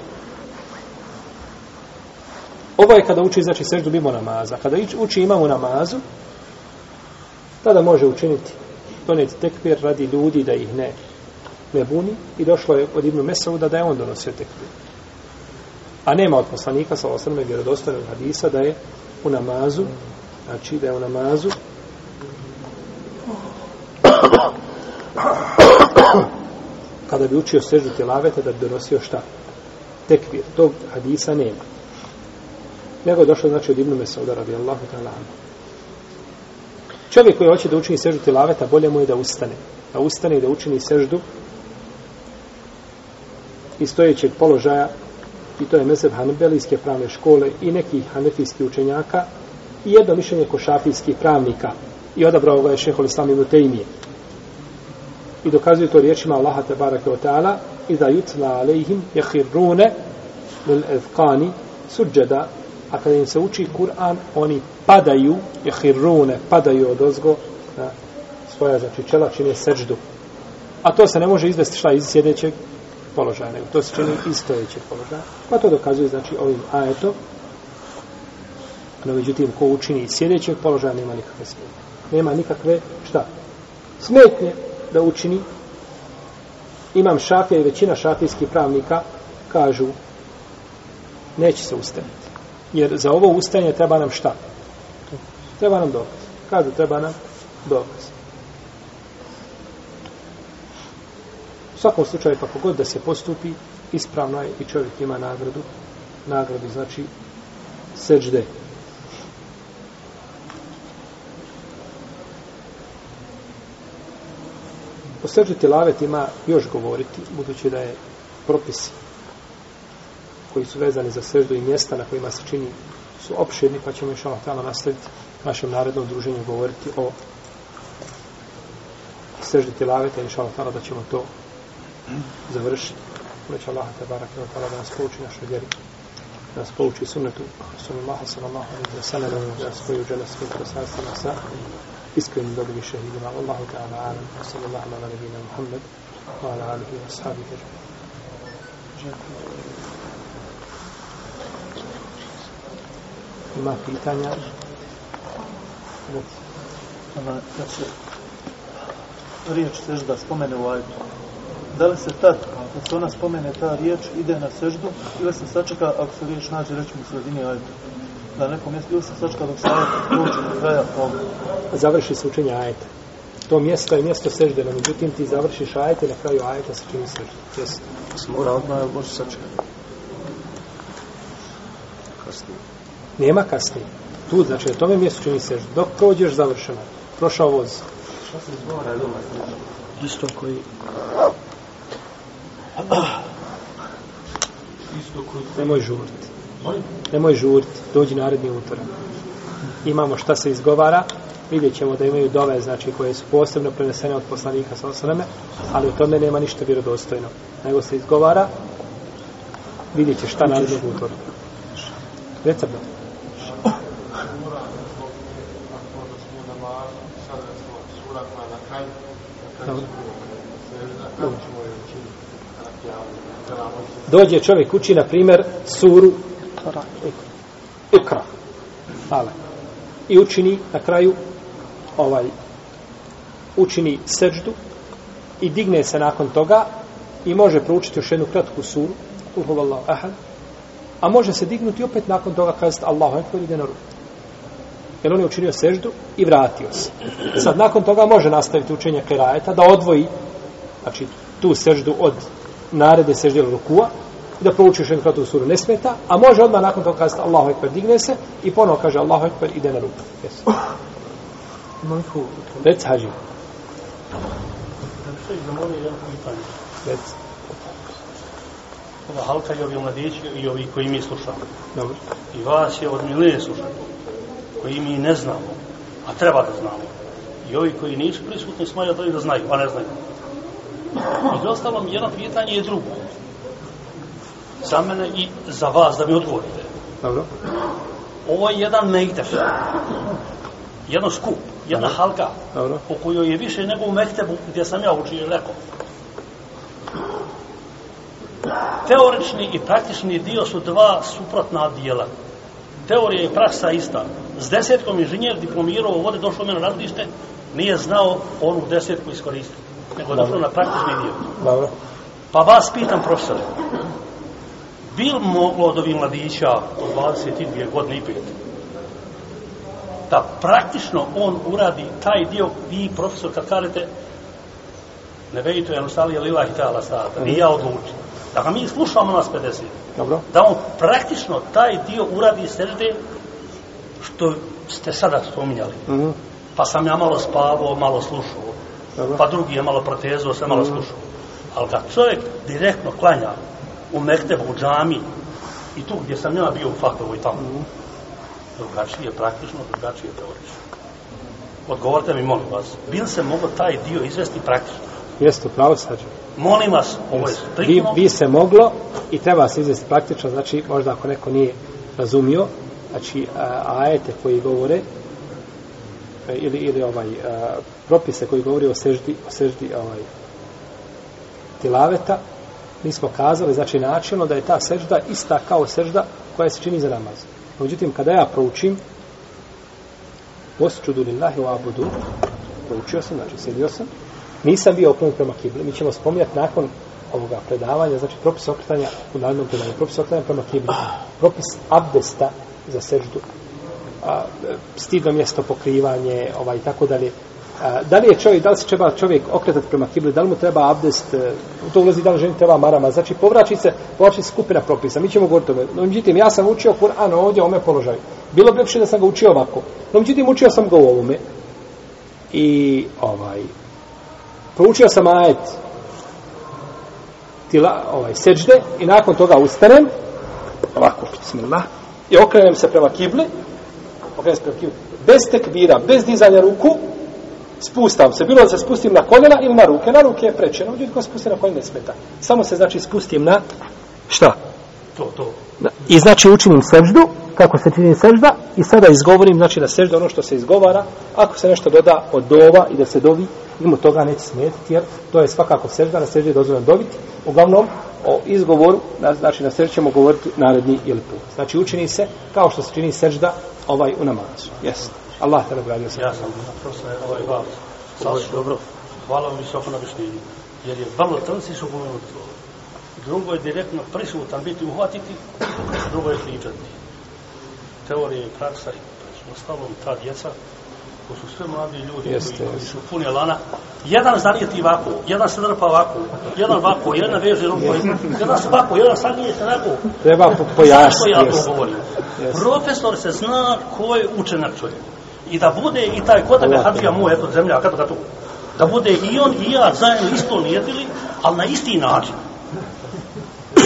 Ovo je kada uči, znači, seždu mimo namaza. Kada uči imamo namazu, tada može učiniti doneti tekbir radi ljudi da ih ne ne buni i došlo je od Ibnu Mesauda da je on donosio tekbir. A nema od poslanika sa osrme vjerodostojnog hadisa da je u namazu, znači da je u namazu kada bi učio sežu tjelaveta da bi donosio šta? Tekbir. Tog hadisa nema. Nego je došlo znači od Ibnu Mesauda radijallahu ta'ala Čovjek koji hoće da učini seždu tilaveta, bolje mu je da ustane. Da ustane i da učini seždu iz stojećeg položaja i to je mezeb hanbelijske pravne škole i nekih hanefijskih učenjaka i jedno mišljenje košafijskih pravnika. I odabrao ga je šehol islam ibn Tejmije i dokazuje to riječima Allaha te barake o ta'ala i da jutla alejhim jehirrune lil evkani suđeda a kada im se uči Kur'an oni padaju jehirrune padaju od ozgo na svoja znači čela čine seđdu a to se ne može izvesti šta iz sjedećeg položaja, nego to se čini iz stojećeg položaja. Pa to dokazuje, znači, ovim ajetom. No, međutim, ko učini iz sjedećeg položaja, nema nikakve smetnje. Nema nikakve, šta? Smetnje da učini. Imam šafija i većina šafijskih pravnika kažu neće se ustaniti. Jer za ovo ustajanje treba nam šta? Treba nam dokaz. Kažu treba nam dokaz. U svakom slučaju, kako god da se postupi, ispravno je i čovjek ima nagradu. Nagradu znači seđde. O seđde tilavet ima još govoriti, budući da je propisi koji su vezani za seždu i mjesta na kojima se čini su opširni, pa ćemo još ono nastaviti našem narednom druženju govoriti o seždi tilaveta, inša Allah, da ćemo to završiti. Uleća Allah, te barak, da nas pouči našoj vjeri, da nas pouči sunnetu, sallallahu sallallahu alaihi wa sallam, da nas spoju džele svih prosastima sa iskrenim dobrim šehidima. Allahu ta'ala alam, sallallahu ala nabina Muhammed, wa ala alihi wa sahabihi. Ima pitanja? Ona, kad se riječ sežda spomene u ajtu, da li se tad, kad se ona spomene ta riječ, ide na seždu, ili se sačeka, ako se riječ nađe, rećemo u sredini ajta, na nekom mjestu, ili se sačeka dok se ajta prođe na kraja ovoga? Završi se učenje ajeta. To mjesto je mjesto sežde, no međutim ti završiš ajete, na kraju ajeta se čini sežde. Jesu. Se mora odmah, ili može sačekati? Kasnije. Nema kasnije. Tu, znači, na tome mjestu čini sežde. Dok prođeš, završeno. Prošao voz. Isto koji... Nemoj žurti. Nemoj žurti. Dođi naredni utorak. Imamo šta se izgovara. Vidjet ćemo da imaju dove, znači, koje su posebno prenesene od poslanika sa osaname, ali u tome nema ništa vjerodostojno. Nego se izgovara, vidjet će šta narednog utorak. Recept. Dođe čovjek uči, na primjer, suru Ikra. Ale. I učini na kraju ovaj učini seđdu i digne se nakon toga i može proučiti još jednu kratku suru Uhuvallahu ahad a može se dignuti opet nakon toga kazati Allahu ekber ide na ruku jer on je učinio seždu i vratio se. Sad, nakon toga može nastaviti učenje kerajeta, da odvoji znači, tu seždu od narede sežde ili rukua, da prouči još jednu suru ne smeta, a može odmah nakon toga kazati Allahu ekber, digne se i ponovo kaže Allahu ekber, ide na ruku. Yes. Rec, hađi. Rec. Ova halka i ovi mladići i ovi koji mi slušamo. Dobro. I vas je od milije slušati koji mi ne znamo, a treba da znamo. I ovi koji nisu prisutni smatraju da znaju, a ne znaju. I ostalom, jedno pitanje je drugo. Za mene i za vas da mi odgovorite. Dobro. Ovo je jedan mejdef. Jedno skup, jedna Dobro. halka, Dobro. u kojoj je više nego u Mektebu gdje sam ja učio leko. Teorični i praktični dio su dva suprotna dijela. Teorija i praksa ista. S desetkom inženjer diplomirao ovdje došao me na radilište, nije znao onu desetku iskoristiti. Nego je došao na praktični dio. Dobro. Pa vas pitam, profesore, bil moglo od ovih mladića od 22 godine i pet da praktično on uradi taj dio, vi profesor kad kažete ne vejito je nostalija lillahi ta'ala stata, ni ja odlučim. Da ga mi slušamo nas 50. Dobro. Da on praktično taj dio uradi sežde što ste sada spominjali. Mhm. Pa sam ja malo spavao, malo slušao. Dobro. Pa drugi je malo protezuo, sam malo slušao. Ali kad čovjek direktno klanja u Mektebu, u džami, i tu gdje sam ja bio u Fatovu i tamo, drugačije praktično, drugačije teorično. Odgovorite mi, molim vas, bil se mogo taj dio izvesti praktično? Jeste, pravo sađe. Molim vas, ovo je striktno, vi se moglo i treba se izvesti praktično, znači možda ako neko nije razumio, znači a, ajete koji govore e, ili, ili ovaj a, propise koji govori o seždi, o seždi ovaj, tilaveta, mi smo kazali, znači načelno da je ta sežda ista kao sežda koja se čini za namaz. Međutim, kada ja proučim, Osčudu lillahi wa abudu. Poučio sam, znači sjedio sam. Nisam bio okrenut prema kibli. Mi ćemo spominjati nakon ovoga predavanja, znači propis okretanja u narodnom predavanju, propis okretanja prema kibli, propis abdesta za seždu, a, stidno mjesto pokrivanje, ovaj, tako dalje. A, da li je čovjek, da li se treba čovjek okretati prema kibli, da li mu treba abdest, e, u to ulazi da li ženi treba marama, znači povraći se, povraći se skupina propisa, mi ćemo govoriti o tome. No, međutim, ja sam učio Kur'an ovdje u ome položaju. Bilo bi lepše da sam ga učio ovako. No, međutim, učio sam ga u ovome. I, ovaj, proučio sam ajet tila, ovaj, seđde i nakon toga ustanem, ovako, bismillah, i okrenem se prema kibli, okrenem se prema kibli, bez tekbira, bez dizanja ruku, spustam se, bilo da se spustim na koljena ili na ruke, na ruke je prečeno, međutim, ko spusti na koljena ne smeta. Samo se, znači, spustim na, šta? To, to. I znači učinim seždu, kako se čini sežda, i sada izgovorim, znači na seždu ono što se izgovara, ako se nešto doda od dova i da se dovi, mimo toga neće smetiti, jer to je svakako sežda, na seždi je dozvoljeno dobiti. Uglavnom, o izgovoru, na, znači na seždi ćemo govoriti naredni ili put. Znači učini se kao što se čini sežda ovaj u namazu. Jesi. Allah te nagradio sa. Ja sam profesor ovaj vas. Sasvim dobro. Hvala vam visoko na objašnjenju. Jer je vrlo trnci pomenuti. Drugo je direktno prisutan biti uhvatiti, drugo je pričati. Teorija i praksa i ostalom ta djeca, ko su sve mladi ljudi Jeste, koji, koji su puni lana, jedan zanijeti ovako, jedan se drpa ovako, jedan ovako, jedan veže ruku, jedan se ovako, jedan sanije se onako. Treba po- pojasniti. ja to govorim? Profesor se zna ko je učenak čovjek. I da bude i taj kod tebe Allah Hadžija moj, eto zemlja, kada ga tu. Da bude i on i ja zajedno isto nijedili, ali na isti način.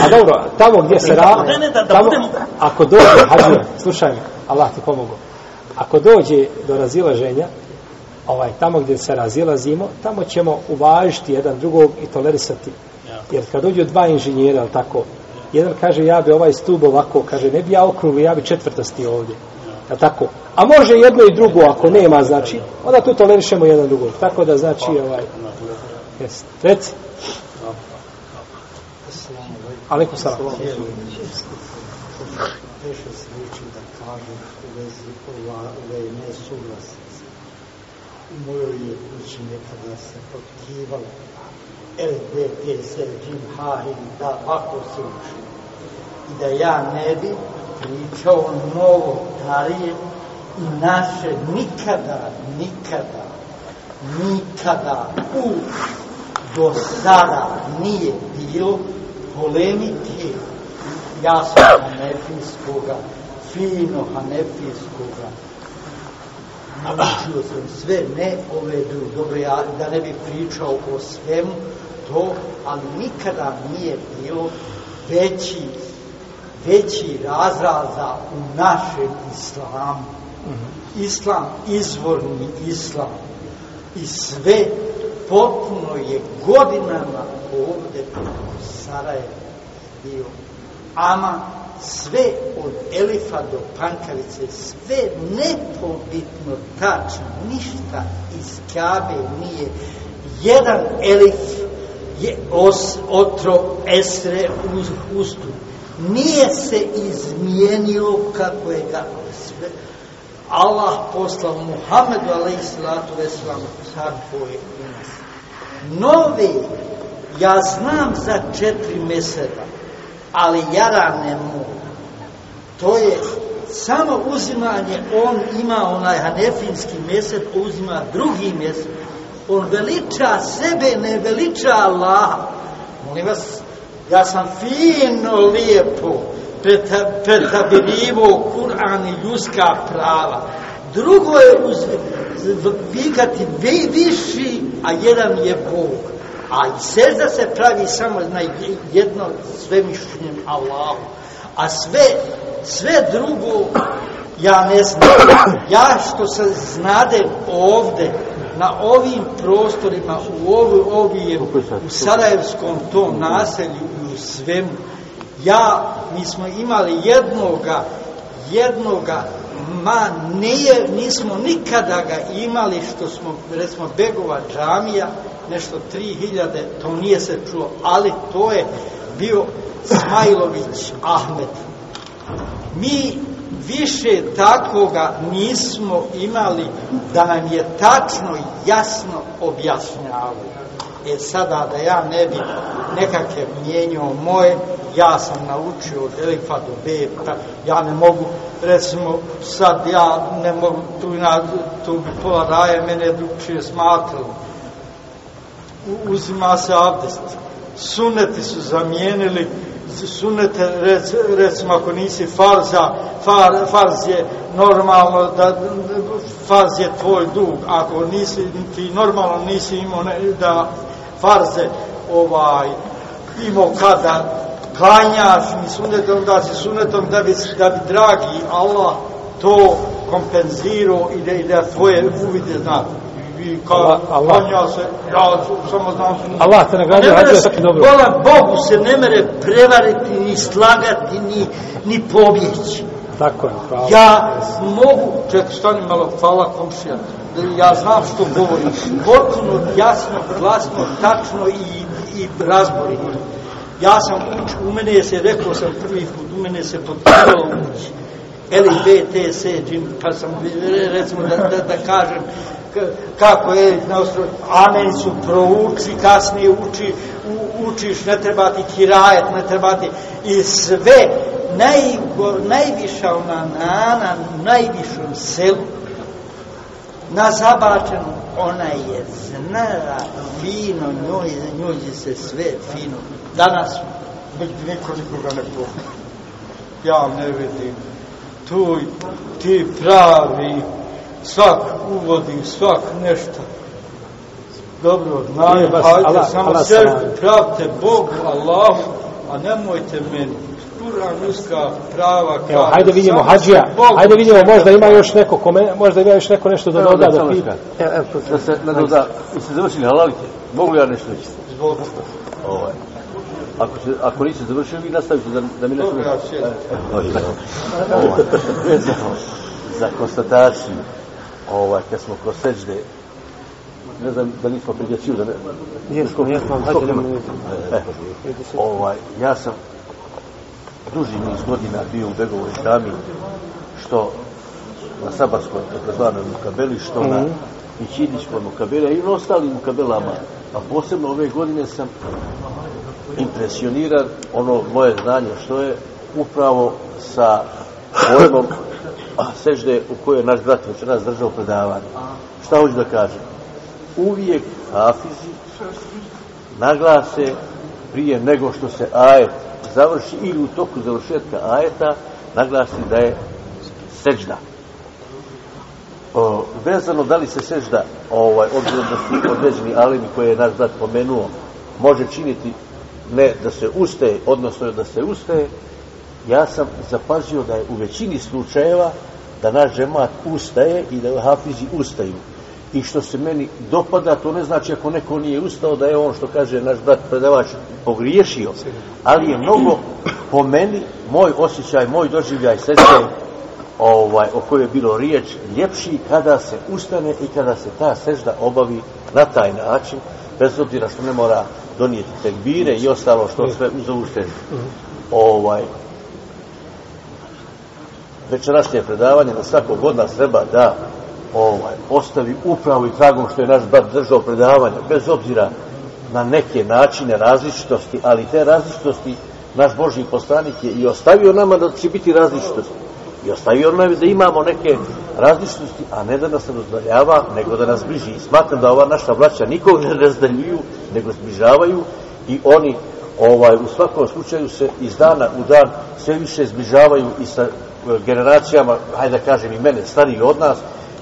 A dobro, tamo gdje se ra... Ne, ne, da- da tamo, Ako dođe, hađija, slušaj me, Allah ti pomogu. Ako dođe do razilaženja, ovaj, tamo gdje se razilazimo, tamo ćemo uvažiti jedan drugog i tolerisati. Jer kad dođu dva inženjera, ali tako, jedan kaže ja bi ovaj stub ovako, kaže ne bi ja okrugli, ja bi četvrtosti ovdje. Ja. tako? A može jedno i drugo, ako nema, znači, onda tu tolerišemo jedan drugog. Tako da, znači, ovaj, jest. Reci. Alaikum salam. Više se uči da kažu u vezi ova. U mojoj je kući nekada se protkivalo LDPS, Jim Hahin, da ovako se uči. I da ja ne bi pričao novo tarije i naše nikada, nikada, nikada u do sada nije bilo polemike jasno hanefijskoga, fino hanefijskoga. Naučio sam sve, ne ove druge, dobro, ja da ne bih pričao o svemu to, ali nikada nije bilo veći, veći razraza u našem islamu. Islam, izvorni islam i sve potpuno je godinama ovde u Sarajevu bio ama sve od Elifa do Pankavice, sve nepobitno tačno, ništa iz Kabe nije. Jedan Elif je os, otro Esre uz, ustu. Nije se izmijenio kako je ga sve, Allah poslao Muhammedu alaih salatu veselam tako je u nas. Nove, ja znam za četiri meseca, ali jarane mu. To je samo uzimanje, on ima onaj hanefinski mesec, uzima drugi mjesec On veliča sebe, ne veliča Allaha. Molim vas, ja sam fino, lijepo pretabirivo Kur'an i ljudska prava. Drugo je uz, vikati vi, viši, a jedan je Bog. A i sežda se pravi samo na jedno svemišljenjem Allahu. A sve, sve drugo, ja ne znam. Ja što se znade ovde, na ovim prostorima, u ovi, ovi u Sarajevskom tom naselju i u svemu, ja, mi smo imali jednoga, jednoga, ma nije, nismo nikada ga imali što smo, recimo, Begova džamija, nešto 3000, to nije se čulo, ali to je bio Smajlović Ahmed. Mi više takoga nismo imali da nam je tačno i jasno objašnjavao. E sada da ja ne bi nekakve mijenjao moje, ja sam naučio od Elifa do beta, ja ne mogu, recimo, sad ja ne mogu, tu, na, tu bi pola raje mene drugčije smatralo. Uzima se abdest. Suneti su zamijenili sunete, rec, recimo ako nisi farza, far, farz je normalno da farz je tvoj dug, ako nisi ti normalno nisi imao ne, da farze ovaj imao kada klanjaš ni sunetom da si sunetom da bi, da bi dragi Allah to kompenzirao i da, i da tvoje uvide zna i kao Allah- Allah. klanja se ja samo znam Allah te nagradio, se- svaki dobro. Bogu se ne mere prevariti, ni slagati, ni, ni pobjeći. Tako je, pravo. Ja mogu, čekaj, stani malo, hvala komšija, ja znam što govorim, potpuno jasno, glasno, tačno i, i razborito. Ja sam uč, u mene je se, rekao sam prvi put, u mene se potpuno ući. L, B, T, S, džim, pa sam, recimo, da, da, da kažem, kako je na osnovu, amen su prouči, kasnije uči, u, učiš, ne treba ti kirajet, ne treba ti, i sve, naj, najviša ona nana, najvišom selu, na zabačenu, ona je znala fino, njoj, njoj se sve fino. Danas, niko nikoga ne pomni. Ja ne vidim. Tu ti pravi, svak uvodi, svak nešto. Dobro, znaju, hajde, samo salam. pravte Bogu, Allahu, a nemojte meni. Kur'an uska prava Evo, hajde vidimo se Bogu hajde vidimo, možda ima još neko kome, možda ima još neko nešto da Evo, doda, da, pita. što. Da se nadoda, jeste završili halalike? Mogu ja nešto reći? Izvolite. Ovaj. Ako, se, ako niste završili, vi nastavite da, da mi nešto... Dobro, ja sjedim. Ovaj. Vezano za konstataciju, ovaj, kad smo kroz seđde, ne znam da nismo prijećili da ne... Jesmo, Koliko hajde da E, ovaj, ja sam duži niz godina bio u Begovoj džami, što na sabarskoj takozvanoj mukabeli, što na Ićidičkoj mukabeli, a i na ostalim mukabelama. A posebno ove godine sam impresioniran ono moje znanje što je upravo sa pojmom a, sežde u kojoj je naš brat večeras držao predavanje. Šta hoću da kažem? Uvijek hafizi naglase prije nego što se ajet završi ili u toku završetka ajeta naglasi da je sežda. O, vezano da li se sežda ovaj, obzirom da su određeni alimi koje je naš brat pomenuo može činiti ne da se ustaje, odnosno da se ustaje, ja sam zapazio da je u većini slučajeva da naš džemat ustaje i da hafizi ustaju. I što se meni dopada, to ne znači ako neko nije ustao da je on što kaže naš brat predavač pogriješio, ali je mnogo po meni, moj osjećaj, moj doživljaj sestre, ovaj, o kojoj je bilo riječ, ljepši kada se ustane i kada se ta sežda obavi na taj način, bez obzira što ne mora donijeti tekbire i ostalo što sve za uštenje. Ovaj, večerašnje predavanje na svakog od nas treba da ovaj, ostavi upravo i tragom što je naš bar držao predavanje, bez obzira na neke načine različitosti, ali te različitosti naš Boži poslanik je i ostavio nama da će biti različitosti. I ostavio nam da imamo neke različitosti, a ne da nas razdaljava, nego da nas bliži. I smatram da ova naša braća nikog ne razdaljuju, nego zbližavaju i oni ovaj u svakom slučaju se iz dana u dan sve više zbližavaju i sa e, generacijama, hajde da kažem i mene, stariji od nas,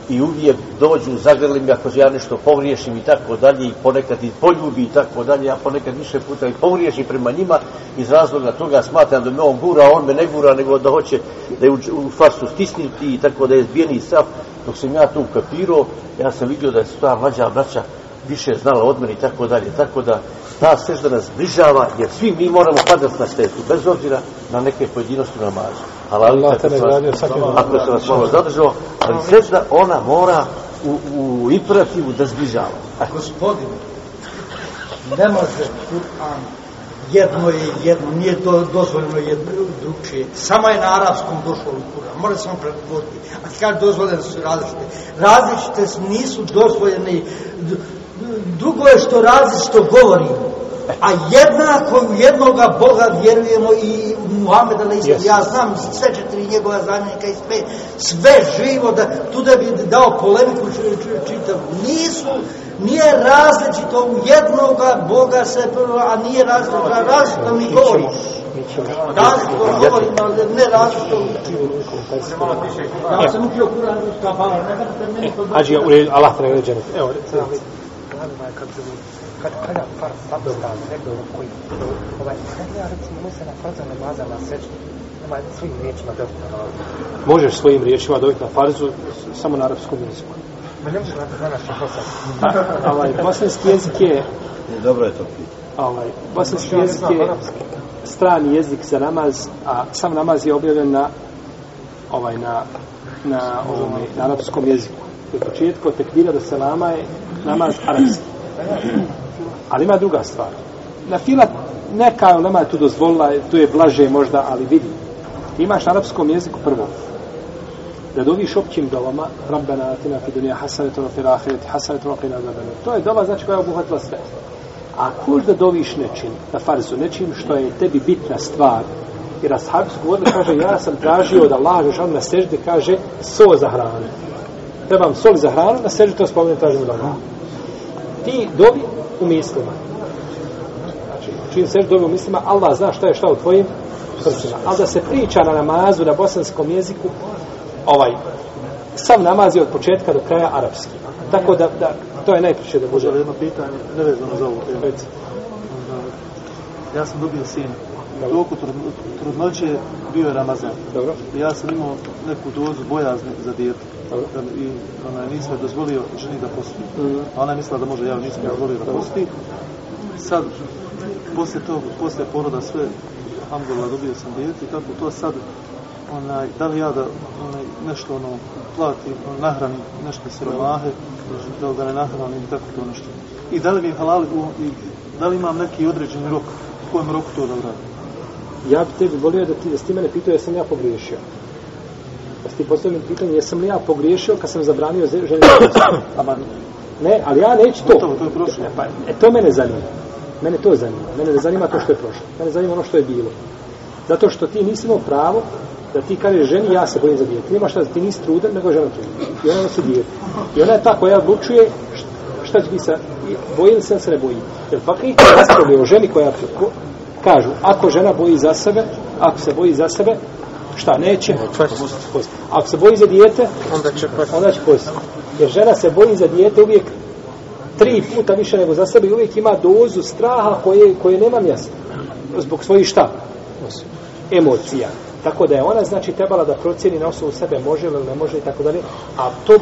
i uvijek dođu, zagrlim mi ako ja nešto pogriješim i tako dalje, i ponekad i poljubi i tako dalje, ja ponekad više puta i pogriješim prema njima, iz razloga toga smatram da me on gura, on me ne gura, nego da hoće da je u, u farsu stisniti i tako da je zbijeni sav. Dok sam ja to ukapirao, ja sam vidio da je ta mlađa braća više znala od mene i tako dalje. Tako da ta sežda nas zbližava, jer svi mi moramo padati na štetu bez obzira na neke pojedinosti namazu. Ali Allah te nagradio svakim Ako se vas malo zadržao, ali sežda ona mora u, u imperativu da zbližava. Gospodine, ne može Kur'an jedno je jedno, nije do, dozvoljeno jedno drugčije. Samo je na arapskom došlo u Kur'an, može samo prevoditi. A ti kaže dozvoljene su različite. Različite su- nisu dozvoljene. Drugo je što različito govorimo. A jednako u jednoga Boga vjerujemo i u Muhameda alaih Yes. Ja znam sve četiri njegova zamjenika i sve, sve živo, da, tu da bi dao polemiku č- č- čitavu. Nisu, nije različito u jednoga Boga se, a nije različito, a različito mi govorimo. Različito govorimo, ali ne različito učimo. Ja sam učio Kur'an u ne meni to Ađi, Allah te nagradi dženet. Evo, recimo. kad kad kada far Pakistan rekao koji ovaj kad ja recimo mu se na farza namaza na seću nema svojim riječima da Možeš svojim riječima dobiti na farzu samo na arapskom jeziku. Ma ne možeš na na naš posao. A, ovaj, bosanski jezik je dobro je to pitanje. ovaj, bosanski jezik je strani jezik za namaz, a sam namaz je objavljen na ovaj na na ovome na arapskom jeziku. Od početka od tekbira do selama je namaz arapski. Ali ima druga stvar. Na fila neka ulema je tu dozvolila, tu je blaže možda, ali vidi. Ti imaš na arapskom jeziku prvo da doviš općim dovama Rabbena atina fi dunija hasanetu wa fil ahireti hasanetu wa qina azaban To je dova znači koja je obuhvatila sve. A kuž da doviš nečim, na farzu, nečim što je tebi bitna stvar, jer ashabi su govorili, kaže, ja sam tražio od Allaha Žešanu na sežde, kaže, so za hranu. Trebam sol za hranu, na sežde to spomenu, tražim od Allaha. Ti dobi u mislima. Znači, čim sežde dobi u mislima, Allah zna šta je šta u tvojim srcima. Ali da se priča na namazu, na bosanskom jeziku, ovaj, sam namaz je od početka do kraja arapski. Tako da, da to je najpriče da Može bude. li jedno pitanje, nevezano za ovu temu? Ja sam dobio sin. U toku trudno- trudnoće bio je Ramazan. Dobro. Ja sam imao neku dozu bojazni za dijete. Dobro. Da, I ona, nisam joj dozvolio ženi da posti. A ona je mislila da može, ja nisam joj dozvolio da posti. Sad, poslije tog, poslije poroda sve, alhamdulillah, dobio sam dijete i kako to sad, onaj, da li ja da onaj, nešto ono, platim, ono, nahranim nešto siromahe, da li ga ne nahranim i tako to nešto. I da li mi je halal, i da li imam neki određeni rok, u kojem roku to da uradim? Ja bi tebi volio da ti, da ti mene pitao jesam ja pogriješio. Da ti postavljam pitanje jesam li ja pogriješio kad sam zabranio ženi da Ne, ali ja neću to. Gotovo, to je prošlo. E, pa, e, to mene zanima. Mene to zanima. Mene ne zanima to što je prošlo. Mene zanima ono što je bilo. Zato što ti nisi imao pravo da ti kažeš ženi ja se bojim za dijete. Nema šta, ti nisi trudan, nego je žena trudan. I ona nosi dijete. I ona je ta koja odlučuje šta će biti sa, boji li se se ne boji. Jer pa kada raspravljaju o ženi koja ko- kažu, ako žena boji za sebe, ako se boji za sebe, šta neće? Ako se boji za dijete, Onda će pa onda će postiti. Jer žena se boji za dijete uvijek tri puta više nego za sebe i uvijek ima dozu straha koje, koje nema mjesta. Zbog svojih šta? Emocija. Tako da je ona znači trebala da procjeni na osnovu sebe može li ili ne može i tako dalje. A to,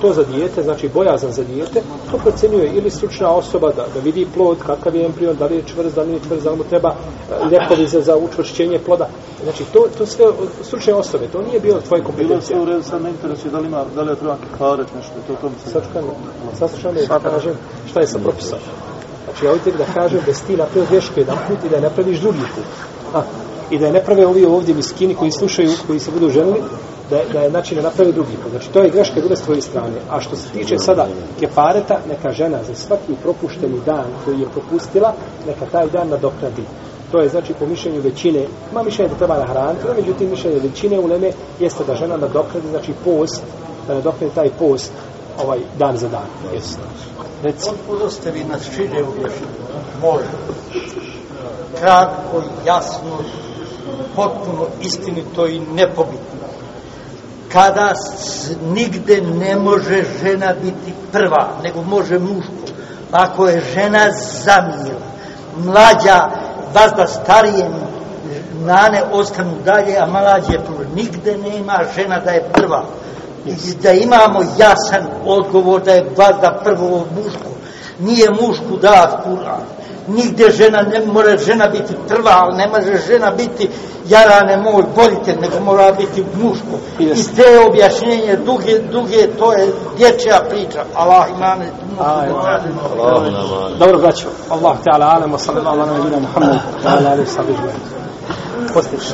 to za dijete, znači bojazan za dijete, to procjenjuje ili stručna osoba da, da vidi plod, kakav je embrion, da li je čvrst, da li nije čvrst, da li mu treba e, lijekovi za, za učvršćenje ploda. Znači to, to sve stručne osobe, to nije bilo tvoje Bilo je kompetencije. sve u redu, sad me interesuje da li, ima, da li ja trebam kifaret nešto, to, to mi se... Sačekaj, saslušaj me da kažem šta je sa propisom. Znači, ja ovdje da kažem da si ti napravio grešku jedan put i da je napraviš drugi put. A, I da je ne prave ovi ovdje miskini koji slušaju, koji se budu ženili, da da je znači ne napravi drugi put. Znači, to je greška bila s tvoje strane. A što se tiče sada kefareta, neka žena za svaki propušteni dan koji je propustila, neka taj dan nadoknadi. To je znači po mišljenju većine, ima mišljenje da treba nahraniti, no međutim mišljenje većine uleme jeste da žena nadoknadi, znači post, da nadoknadi taj post ovaj dan za dan. Jeste. Reci. Potpuno ste vi nas šire uvješili. Može. Kratko, jasno, potpuno istinito i nepobitno. Kada nigde ne može žena biti prva, nego može muško. Ako je žena zamijela, mlađa, vazda starije nane ostanu dalje, a mlađe tu. Nigde nema žena da je prva. I da imamo jasan odgovor da je vazda prvo muško. Nije mušku dat Kur'an, nigdje žena, ne mora žena biti trva, ali ne može žena biti jarane moj bolitelj, nego mora biti muško. I te objašnjenje duge, duge, to je dječja priča. Allah imane. Dobro, braćo. Allah ta'ala alem, wa sallallahu ala nabina Muhammed, ala wa sahbihi. Postići.